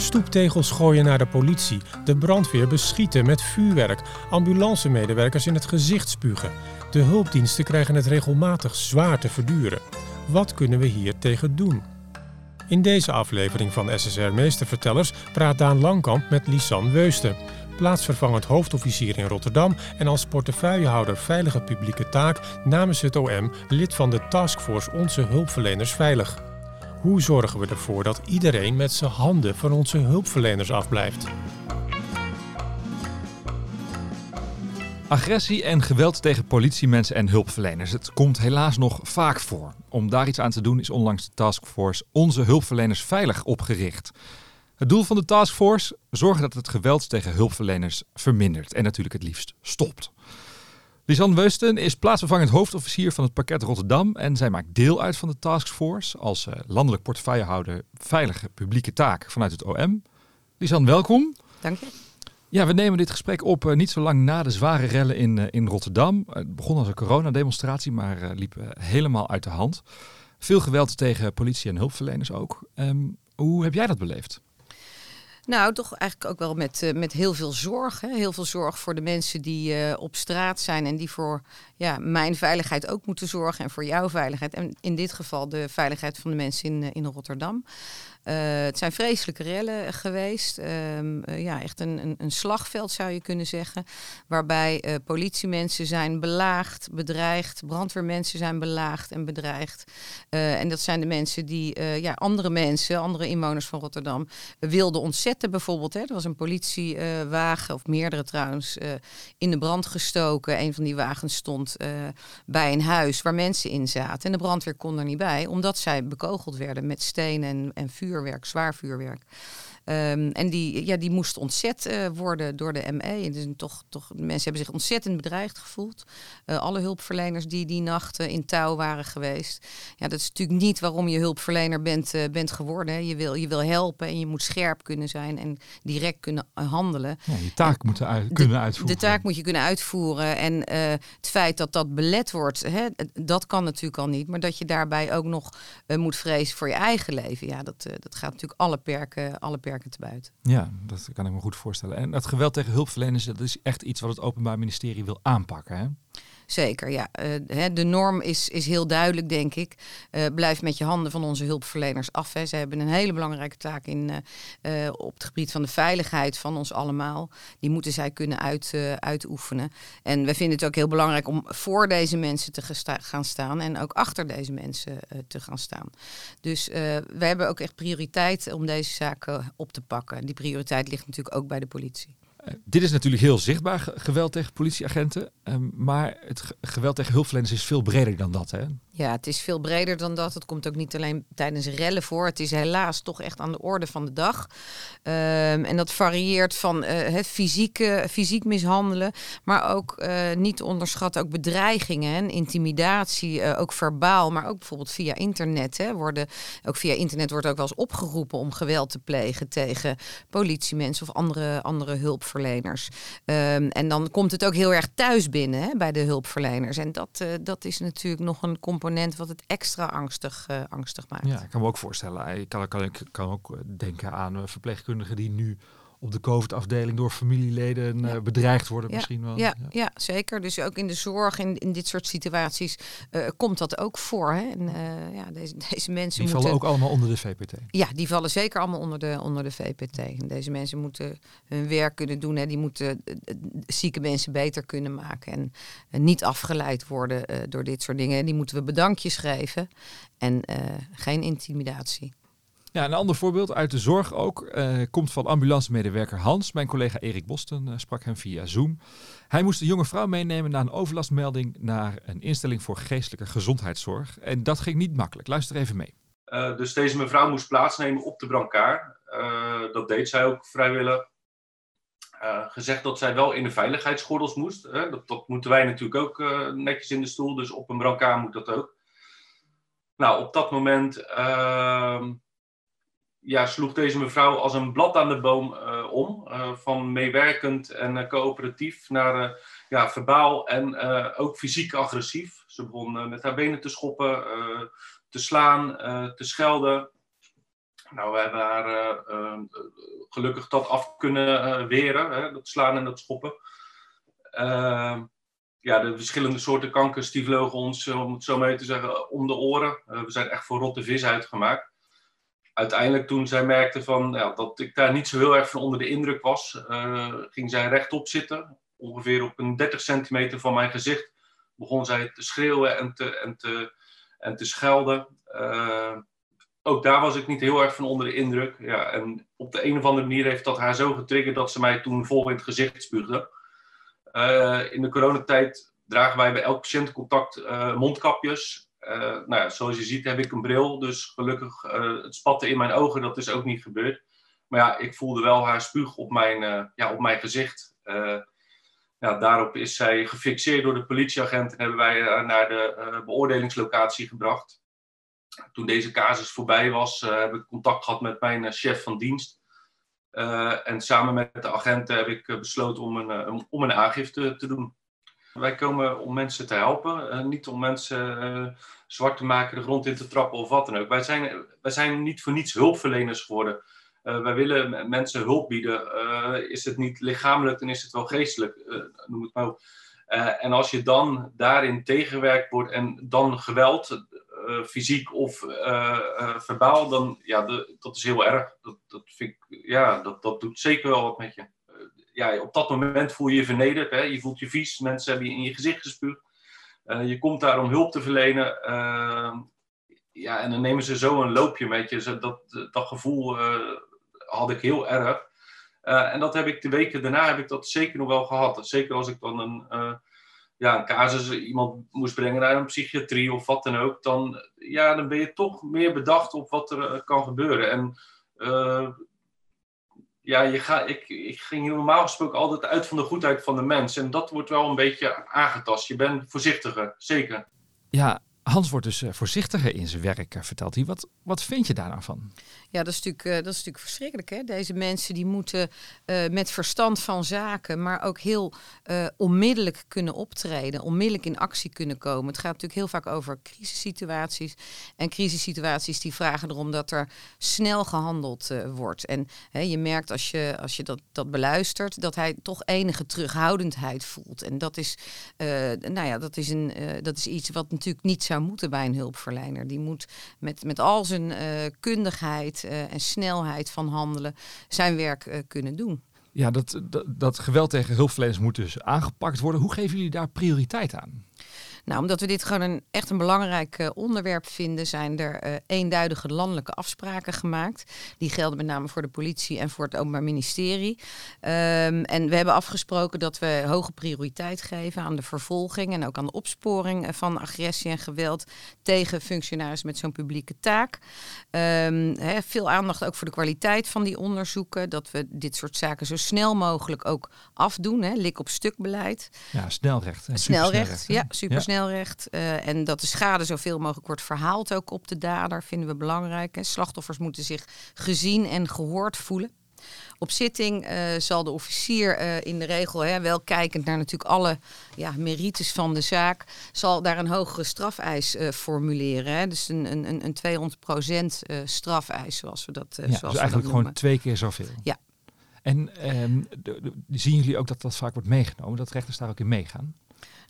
Stoeptegels gooien naar de politie, de brandweer beschieten met vuurwerk, ambulancemedewerkers in het gezicht spugen. De hulpdiensten krijgen het regelmatig zwaar te verduren. Wat kunnen we hier tegen doen? In deze aflevering van SSR Meestervertellers praat Daan Langkamp met Lisanne Weusten, plaatsvervangend hoofdofficier in Rotterdam en als portefeuillehouder Veilige Publieke Taak namens het OM lid van de taskforce Onze Hulpverleners Veilig. Hoe zorgen we ervoor dat iedereen met zijn handen van onze hulpverleners afblijft? Agressie en geweld tegen politiemensen en hulpverleners. Het komt helaas nog vaak voor. Om daar iets aan te doen is onlangs de taskforce Onze Hulpverleners Veilig opgericht. Het doel van de taskforce? Zorgen dat het geweld tegen hulpverleners vermindert en natuurlijk het liefst stopt. Lisanne Weusten is plaatsvervangend hoofdofficier van het pakket Rotterdam en zij maakt deel uit van de taskforce als uh, landelijk portefeuillehouder veilige publieke taak vanuit het OM. Lisanne, welkom. Dank je. Ja, we nemen dit gesprek op uh, niet zo lang na de zware rellen in, uh, in Rotterdam. Het begon als een coronademonstratie, maar liep helemaal uit de hand. Veel geweld tegen politie en hulpverleners ook. Um, hoe heb jij dat beleefd? Nou, toch eigenlijk ook wel met, uh, met heel veel zorg. Hè? Heel veel zorg voor de mensen die uh, op straat zijn en die voor ja, mijn veiligheid ook moeten zorgen en voor jouw veiligheid. En in dit geval de veiligheid van de mensen in, uh, in Rotterdam. Uh, het zijn vreselijke rellen geweest. Uh, uh, ja, echt een, een, een, slagveld zou je kunnen zeggen. Waarbij politiemensen zijn belaagd, bedreigd. Brandweermensen zijn belaagd en bedreigd. en dat zijn de mensen die ja, andere mensen, andere inwoners van Rotterdam, wilden ontzetten bijvoorbeeld. Hè. Er was een politiewagen, of meerdere trouwens, in de brand gestoken. Een van die wagens stond bij een huis waar mensen in zaten. En de brandweer kon er niet bij, omdat zij bekogeld werden met stenen en, en vuur vuurwerk, zwaar vuurwerk. Um, en die, ja, die moest ontzet uh, worden door de ME. En dus toch, toch, mensen hebben zich ontzettend bedreigd gevoeld. Uh, alle hulpverleners die die nacht uh, in touw waren geweest. Ja, dat is natuurlijk niet waarom je hulpverlener bent, bent geworden. Hè. Je, wil, je wil helpen en je moet scherp kunnen zijn en direct kunnen handelen. Ja, je taak moet uit, kunnen uitvoeren. De taak moet je kunnen uitvoeren. En het feit dat dat belet wordt, hè, dat kan natuurlijk al niet. Maar dat je daarbij ook nog moet vrezen voor je eigen leven. Ja, dat, dat gaat natuurlijk alle perken, alle perken te buiten. Ja, dat kan ik me goed voorstellen. En het geweld tegen hulpverleners, dat is echt iets wat het Openbaar Ministerie wil aanpakken. Hè? Zeker, ja. Uh, de norm is, is heel duidelijk, denk ik. Uh, blijf met je handen van onze hulpverleners af. Hè. Ze hebben een hele belangrijke taak in, uh, op het gebied van de veiligheid van ons allemaal. Die moeten zij kunnen uit, uitoefenen. En we vinden het ook heel belangrijk om voor deze mensen te gaan staan en ook achter deze mensen te gaan staan. Dus we hebben ook echt prioriteit om deze zaken op te pakken. Die prioriteit ligt natuurlijk ook bij de politie. Dit is natuurlijk heel zichtbaar geweld tegen politieagenten. Um, maar het geweld tegen hulpverleners is veel breder dan dat. Hè? Ja, het is veel breder dan dat. Het komt ook niet alleen tijdens rellen voor. Het is helaas toch echt aan de orde van de dag. Um, en dat varieert van uh, fysieke, fysiek mishandelen, maar ook uh, niet onderschatten, ook bedreigingen en intimidatie, uh, ook verbaal, maar ook bijvoorbeeld via internet. Hè, worden, ook via internet wordt ook wel eens opgeroepen om geweld te plegen tegen politiemensen of andere, andere hulpverleners. Um, en dan komt het ook heel erg thuis binnen hè, bij de hulpverleners. En dat, dat is natuurlijk nog een component wat het extra angstig, uh, angstig maakt. Ja, ik kan me ook voorstellen. Ik kan, kan, kan ook denken aan verpleegkundigen die nu op de COVID-afdeling door familieleden ja. uh, bedreigd worden ja. misschien wel. Ja, ja. zeker. Dus ook in de zorg, in, in dit soort situaties, uh, komt dat ook voor. Hè? En, uh, ja, deze, deze mensen Die moeten... vallen ook allemaal onder de VPT? Ja, die vallen zeker allemaal onder de, onder de VPT. En deze mensen moeten hun werk kunnen doen. Hè? Die moeten zieke mensen beter kunnen maken. En, en niet afgeleid worden door dit soort dingen. Die moeten we bedankjes geven. En geen intimidatie. Ja, een ander voorbeeld uit de zorg ook uh, komt van ambulancemedewerker Hans. Mijn collega Erik Bosten uh, sprak hem via Zoom. Hij moest een jonge vrouw meenemen na een overlastmelding naar een instelling voor geestelijke gezondheidszorg. En dat ging niet makkelijk. Luister even mee. Uh, dus deze mevrouw moest plaatsnemen op de brancard. dat deed zij ook vrijwillig. gezegd dat zij wel in de veiligheidsgordels moest. Dat, dat, moeten wij natuurlijk ook netjes in de stoel. Dus op een brancard moet dat ook. Nou, op dat moment ehm, ja, sloeg deze mevrouw als een blad aan de boom uh, om. Uh, van meewerkend en uh, coöperatief naar ja, verbaal en ook fysiek agressief. Ze begon met haar benen te schoppen, te slaan, te schelden. Nou, we hebben haar gelukkig dat af kunnen weren, hè, dat slaan en dat schoppen. Ja, de verschillende soorten kankers die vlogen ons, om het zo mee te zeggen, om de oren. we zijn echt voor rotte vis uitgemaakt uiteindelijk toen zij merkte van, ja, dat ik daar niet zo heel erg van onder de indruk was, uh, ging zij rechtop zitten. Ongeveer op een 30 centimeter van mijn gezicht begon zij te schreeuwen en te, en te, en te schelden. Uh, ook daar was ik niet heel erg van onder de indruk. Ja, en op de een of andere manier heeft dat haar zo getriggerd dat ze mij toen vol in het gezicht spuugde. Uh, in de coronatijd dragen wij bij elk patiëntcontact mondkapjes. Uh, nou ja, zoals je ziet heb ik een bril, dus gelukkig uh, het spatte in mijn ogen, dat is ook niet gebeurd. Maar ja, ik voelde wel haar spuug op mijn, uh, ja, op mijn gezicht. ja, daarop is zij gefixeerd door de politieagent en hebben wij haar naar de beoordelingslocatie gebracht. Toen deze casus voorbij was, heb ik contact gehad met mijn chef van dienst. en samen met de agenten heb ik besloten om een, om een aangifte te doen. Wij komen om mensen te helpen, uh, niet om mensen uh, zwart te maken, de grond in te trappen of wat dan ook. Wij zijn, wij zijn niet voor niets hulpverleners geworden. Uh, wij willen mensen hulp bieden. is het niet lichamelijk, dan is het wel geestelijk, noem het maar en als je dan daarin tegengewerkt wordt en dan geweld, fysiek of verbaal, dan ja, dat is heel erg. Dat, dat, vind ik, ja, dat, dat doet zeker wel wat met je ja, op dat moment voel je je vernederd. Hè? Je voelt je vies. Mensen hebben je in je gezicht gespuugd. Uh, je komt daar om hulp te verlenen. Uh, ja, en dan nemen ze zo een loopje met je. Dat, dat gevoel uh, had ik heel erg. en dat heb ik de weken daarna heb ik dat zeker nog wel gehad. Zeker als ik dan een, ja, een casus iemand moest brengen naar een psychiatrie of wat dan ook. Dan, ja, dan ben je toch meer bedacht op wat er kan gebeuren. En ja, je ga, ik, ik ging normaal gesproken altijd uit van de goedheid van de mens. En dat wordt wel een beetje aangetast. Je bent voorzichtiger, zeker. Ja, Hans wordt dus eh, voorzichtiger in zijn werk, eh, vertelt hij. Wat, wat vind je daar nou van? Ja, dat is natuurlijk, uh, dat is natuurlijk verschrikkelijk. Hè? Deze mensen die moeten uh, met verstand van zaken, maar ook heel uh, onmiddellijk kunnen optreden, onmiddellijk in actie kunnen komen. Het gaat natuurlijk heel vaak over crisissituaties. En crisissituaties die vragen erom dat er snel gehandeld wordt. En hè, je merkt als je, als je dat, dat beluistert, dat hij toch enige terughoudendheid voelt. En dat is, nou ja, dat is, een, dat is iets wat natuurlijk niet zou moeten bij een hulpverlener. Die moet met, met al zijn kundigheid uh, en snelheid van handelen zijn werk uh, kunnen doen. Ja, dat, dat, dat geweld tegen hulpverleners moet dus aangepakt worden. Hoe geven jullie daar prioriteit aan? Nou, omdat we dit gewoon een, echt een belangrijk uh, onderwerp vinden, zijn er uh, eenduidige landelijke afspraken gemaakt. Die gelden met name voor de politie en voor het Openbaar Ministerie. Um, en we hebben afgesproken dat we hoge prioriteit geven aan de vervolging en ook aan de opsporing uh, van agressie en geweld tegen functionarissen met zo'n publieke taak. Um, he, veel aandacht ook voor de kwaliteit van die onderzoeken. Dat we dit soort zaken zo snel mogelijk ook afdoen. Hè, lik op stuk beleid. Ja, snelrecht. Snelrecht, ja, supersnel. Ja snelrecht. Uh, en dat de schade zoveel mogelijk wordt verhaald ook op de dader, vinden we belangrijk. Hè. Slachtoffers moeten zich gezien en gehoord voelen. Op zitting uh, zal de officier uh, in de regel, hè, wel kijkend naar natuurlijk alle ja, merites van de zaak, zal daar een hogere strafeis uh, formuleren. Hè. Dus een, een, een 200% strafeis, zoals we dat, ja, zoals dus eigenlijk gewoon twee keer zoveel. Ja. En um, de, de, zien jullie ook dat dat vaak wordt meegenomen, dat rechters daar ook in meegaan?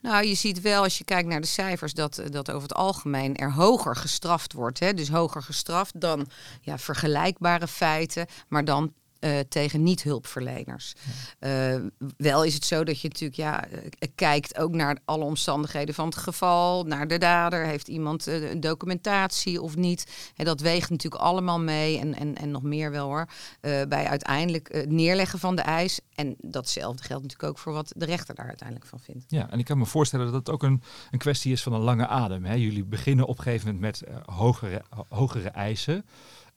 Nou, je ziet wel als je kijkt naar de cijfers dat, dat over het algemeen er hoger gestraft wordt. Hè? Dus hoger gestraft dan ja, vergelijkbare feiten, maar dan uh, tegen niet-hulpverleners. Ja. Uh, wel is het zo dat je natuurlijk ja, uh, kijkt ook naar alle omstandigheden van het geval, naar de dader. Heeft iemand een documentatie of niet? Dat weegt natuurlijk allemaal mee en, en, en nog meer wel hoor. bij uiteindelijk neerleggen van de eis. En datzelfde geldt natuurlijk ook voor wat de rechter daar uiteindelijk van vindt. Ja, en ik kan me voorstellen dat het ook een, een kwestie is van een lange adem. Hè? Jullie beginnen op een gegeven moment met hogere, hogere eisen.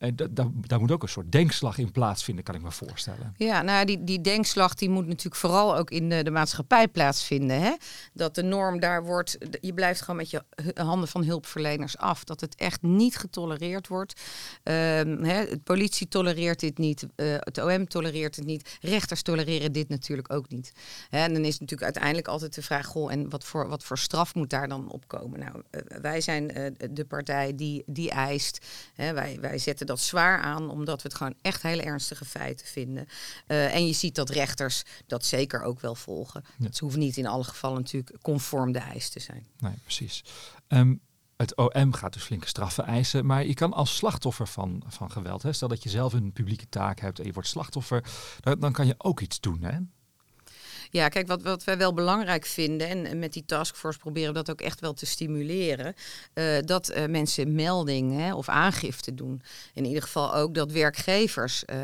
En da, daar moet ook een soort denkslag in plaatsvinden, kan ik me voorstellen. Ja, nou die, die denkslag die moet natuurlijk vooral ook in de, de maatschappij plaatsvinden. Hè? Dat de norm daar wordt, je blijft gewoon met je handen van hulpverleners af. Dat het echt niet getolereerd wordt. Um, hè, de politie tolereert dit niet, uh, het OM tolereert het niet, rechters tolereren dit natuurlijk ook niet. Hè, en dan is natuurlijk uiteindelijk altijd de vraag, goh, en wat voor, wat voor straf moet daar dan opkomen? Nou, uh, wij zijn uh, de partij die, die eist, hè, wij, wij zetten dat dat zwaar aan, omdat we het gewoon echt hele ernstige feiten vinden. Uh, en je ziet dat rechters dat zeker ook wel volgen. Ja. Ze hoeven niet in alle gevallen natuurlijk conform de eis te zijn. Nee, precies. Um, het OM gaat dus flinke straffen eisen, maar je kan als slachtoffer van, van geweld, hè, stel dat je zelf een publieke taak hebt en je wordt slachtoffer, dan, dan kan je ook iets doen. Hè? Ja, kijk, wat, wat wij wel belangrijk vinden, en, met die taskforce proberen we dat ook echt wel te stimuleren, uh, dat uh, mensen melding hè, of aangifte doen. In ieder geval ook dat werkgevers uh,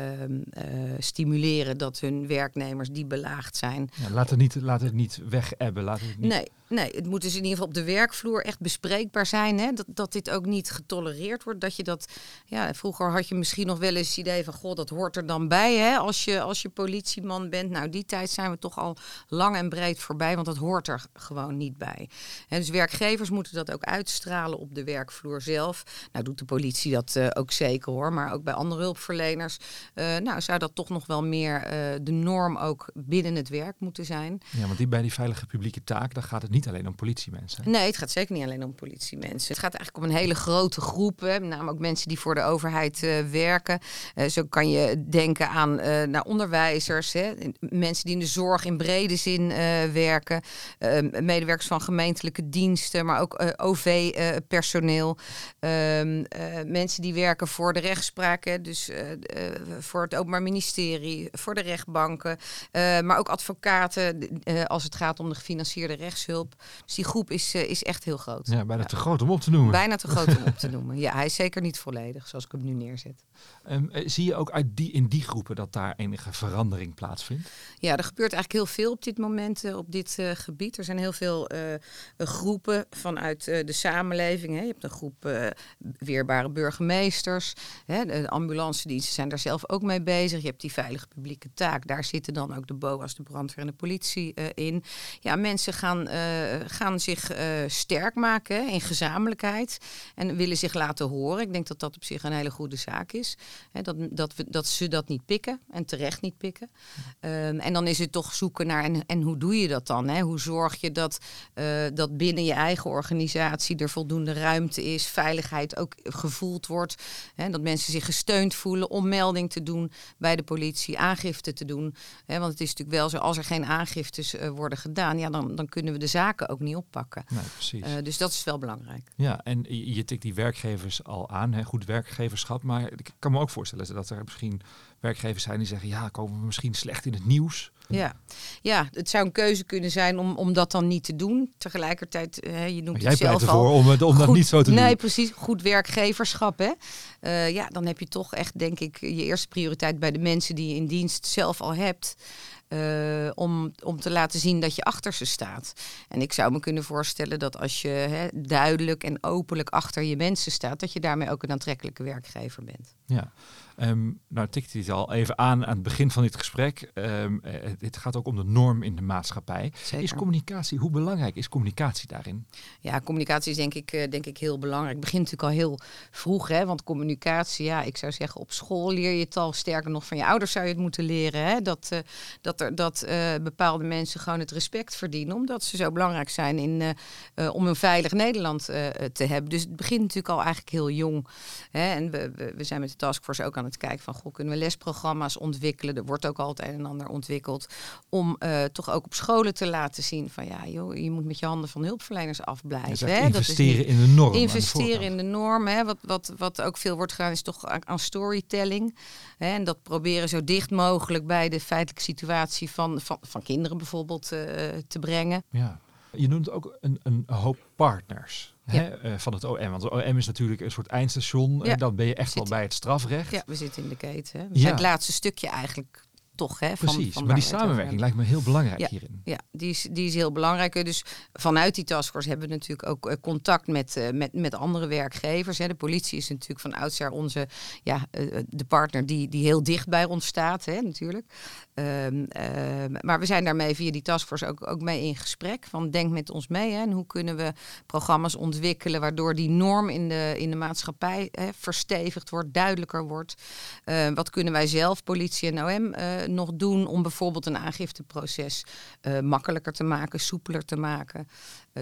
stimuleren dat hun werknemers die belaagd zijn. Ja, laat, het niet, laat het niet weg ebben. Laat het niet... Nee, Nee, het moet dus in ieder geval op de werkvloer echt bespreekbaar zijn. Hè? Dat, dat dit ook niet getolereerd wordt. Dat je dat, ja, vroeger had je misschien nog wel eens het idee van, god, dat hoort er dan bij hè? Als, je, als je politieman bent. Nou, die tijd zijn we toch al lang en breed voorbij, want dat hoort er gewoon niet bij. Hè, dus werkgevers moeten dat ook uitstralen op de werkvloer zelf. Nou, doet de politie dat uh, ook zeker hoor, maar ook bij andere hulpverleners. Uh, nou, zou dat toch nog wel meer uh, de norm ook binnen het werk moeten zijn. Ja, want die, bij die veilige publieke taak, daar gaat het niet niet alleen om politiemensen. Nee, het gaat zeker niet alleen om politiemensen. Het gaat eigenlijk om een hele grote groep, hè, met name ook mensen die voor de overheid uh, werken. Uh, zo kan je denken aan uh, naar onderwijzers, hè, mensen die in de zorg in brede zin werken, medewerkers van gemeentelijke diensten, maar ook OV-personeel, ehm, mensen die werken voor de rechtspraak, dus voor het Openbaar Ministerie, voor de rechtbanken, maar ook advocaten als het gaat om de gefinancierde rechtshulp. Dus die groep is, uh, is echt heel groot. Ja, bijna ja. te groot om op te noemen. Bijna te groot om op te noemen. Ja, hij is zeker niet volledig, zoals ik hem nu neerzet. Um, zie je ook uit die, in die groepen dat daar enige verandering plaatsvindt? Ja, er gebeurt eigenlijk heel veel op dit moment uh, op dit uh, gebied. Er zijn heel veel groepen vanuit de samenleving. Hè. Je hebt een groep weerbare burgemeesters. Hè. De ambulance diensten zijn daar zelf ook mee bezig. Je hebt die veilige publieke taak. Daar zitten dan ook de BOA's, de brandweer en de politie in. Ja, mensen gaan uh, gaan zich uh, sterk maken in gezamenlijkheid en willen zich laten horen. Ik denk dat dat op zich een hele goede zaak is. Hè, dat, dat, we, dat ze dat niet pikken en terecht niet pikken. Um, en dan is het toch zoeken naar en, en hoe doe je dat dan? Hè? Hoe zorg je dat, uh, dat binnen je eigen organisatie er voldoende ruimte is, veiligheid ook gevoeld wordt. Hè? Dat mensen zich gesteund voelen om melding te doen bij de politie, aangifte te doen. Hè? Want het is natuurlijk wel zo, als er geen aangiftes worden gedaan, ja, dan, dan kunnen we de ook niet oppakken. Nee, precies. Uh, dus dat is wel belangrijk. Ja, en je, je tikt die werkgevers al aan, hè, goed werkgeverschap. Maar ik kan me ook voorstellen dat er misschien werkgevers zijn die zeggen, ja, komen we misschien slecht in het nieuws. Ja, ja het zou een keuze kunnen zijn om, om dat dan niet te doen. Tegelijkertijd, uh, je noemt jij het zelf ervoor al, om, het, om goed, dat niet zo te nee, doen. Nee, precies. Goed werkgeverschap. Hè? Uh, ja, dan heb je toch echt, denk ik, je eerste prioriteit bij de mensen die je in dienst zelf al hebt. Uh, om, om te laten zien dat je achter ze staat. En ik zou me kunnen voorstellen dat als je duidelijk en openlijk achter je mensen staat, dat je daarmee ook een aantrekkelijke werkgever bent. Ja, um, nou tikte hij het al even aan aan het begin van dit gesprek. Um, het gaat ook om de norm in de maatschappij. Zeker. Is communicatie, hoe belangrijk is communicatie daarin? Ja, communicatie is denk ik, uh, denk ik heel belangrijk. Het begint natuurlijk al heel vroeg, hè, want communicatie, ja, ik zou zeggen op school leer je het al. Sterker nog, van je ouders zou je het moeten leren. Hè, dat, uh, dat, er, dat uh, bepaalde mensen gewoon het respect verdienen, omdat ze zo belangrijk zijn in, om een veilig Nederland te hebben. Dus het begint natuurlijk al eigenlijk heel jong. Hè, en we, we, we zijn met de taskforce ook aan het kijken van, goh, kunnen we lesprogramma's ontwikkelen? Er wordt ook altijd een en ander ontwikkeld om uh, toch ook op scholen te laten zien van, ja, joh, je moet met je handen van hulpverleners afblijven. Hè? Investeren dat is in de norm. Investeren in de norm. Hè? Wat, wat, wat ook veel wordt gedaan is toch aan storytelling. Hè? En dat proberen zo dicht mogelijk bij de feitelijke situatie van, van, van kinderen bijvoorbeeld uh, te brengen. Ja. Je noemt ook een, een hoop partners ja. hè, uh, van het OM. Want het OM is natuurlijk een soort eindstation. Ja. En dan ben je echt wel bij het strafrecht. Ja, we zitten in de keten. Hè. Het laatste stukje eigenlijk toch. Hè, van, Precies, van maar die samenwerking lijkt me heel belangrijk ja, hierin. Ja, die is, die is heel belangrijk. Dus vanuit die taskforce hebben we natuurlijk ook uh, contact met, uh, met, met andere werkgevers. Hè. De politie is natuurlijk van oudsher onze, ja, uh, de partner die, die heel dicht bij ons staat, hè, natuurlijk. Um, maar we zijn daarmee via die taskforce ook, ook mee in gesprek. Van denk met ons mee hè, en hoe kunnen we programma's ontwikkelen waardoor die norm in de, in de maatschappij hè, verstevigd wordt, duidelijker wordt. wat kunnen wij zelf, politie en OM, nog doen om bijvoorbeeld een aangifteproces makkelijker te maken, soepeler te maken,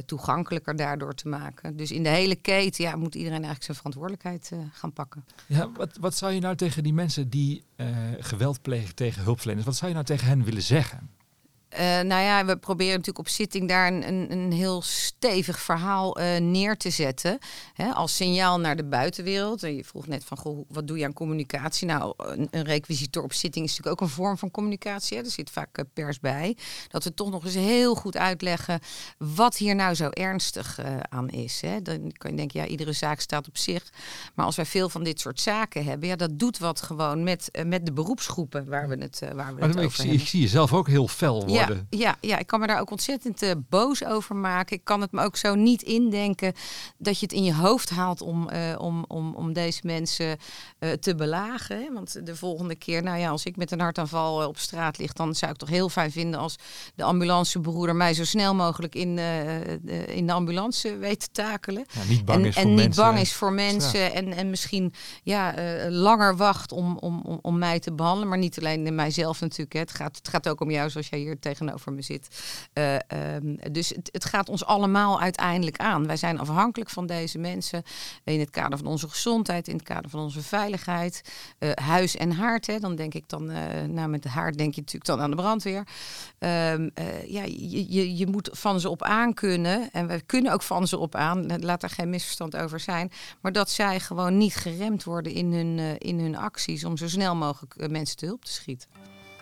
toegankelijker daardoor te maken. Dus in de hele keten ja, moet iedereen eigenlijk zijn verantwoordelijkheid gaan pakken. Ja, wat, wat zou je nou tegen die mensen die geweld plegen tegen hulpverleners, wat zou je nou tegen hen willen zeggen? Uh, nou ja, we proberen natuurlijk op zitting daar een, een, een heel stevig verhaal uh, neer te zetten. Hè, als signaal naar de buitenwereld. En je vroeg net van, goh, wat doe je aan communicatie? Nou, een, een requisitor op zitting is natuurlijk ook een vorm van communicatie. Hè. Er zit vaak uh, pers bij. Dat we toch nog eens heel goed uitleggen wat hier nou zo ernstig aan is. Hè. Dan kan je denken, ja, iedere zaak staat op zich. Maar als wij veel van dit soort zaken hebben, ja, dat doet wat gewoon met, met de beroepsgroepen waar we het, waar we maar het over ik, hebben. Ik zie jezelf ook heel fel worden. Ja, ja, ja, ik kan me daar ook ontzettend uh, boos over maken. Ik kan het me ook zo niet indenken dat je het in je hoofd haalt om, uh, om, om, om deze mensen uh, te belagen. Hè? Want de volgende keer, nou ja, als ik met een hartaanval op straat lig, dan zou ik toch heel fijn vinden als de ambulancebroeder mij zo snel mogelijk in, in de ambulance weet te takelen. Ja, niet bang en is voor en niet mensen. bang is voor mensen en, en misschien ja, langer wacht om, om, om, om mij te behandelen. Maar niet alleen in mijzelf natuurlijk. Hè. Het, gaat, het gaat ook om jou, zoals jij hier tegenover me zit. Uh, um, dus het, het, gaat ons allemaal uiteindelijk aan. Wij zijn afhankelijk van deze mensen in het kader van onze gezondheid, in het kader van onze veiligheid. Uh, huis en haard, hè. dan denk ik dan, uh, nou met de haard denk je natuurlijk dan aan de brandweer. Um, ja, je, je, je moet van ze op aan kunnen en we kunnen ook van ze op aan, laat er geen misverstand over zijn, maar dat zij gewoon niet geremd worden in hun, in hun acties om zo snel mogelijk mensen te hulp te schieten.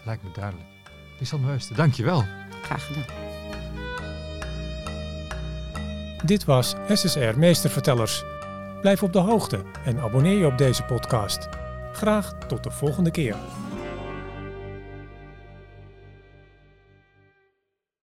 Lijkt me duidelijk. Lisanne Weusten, dankjewel. Graag gedaan. Dit was SSR Meestervertellers. Blijf op de hoogte en abonneer je op deze podcast. Graag tot de volgende keer.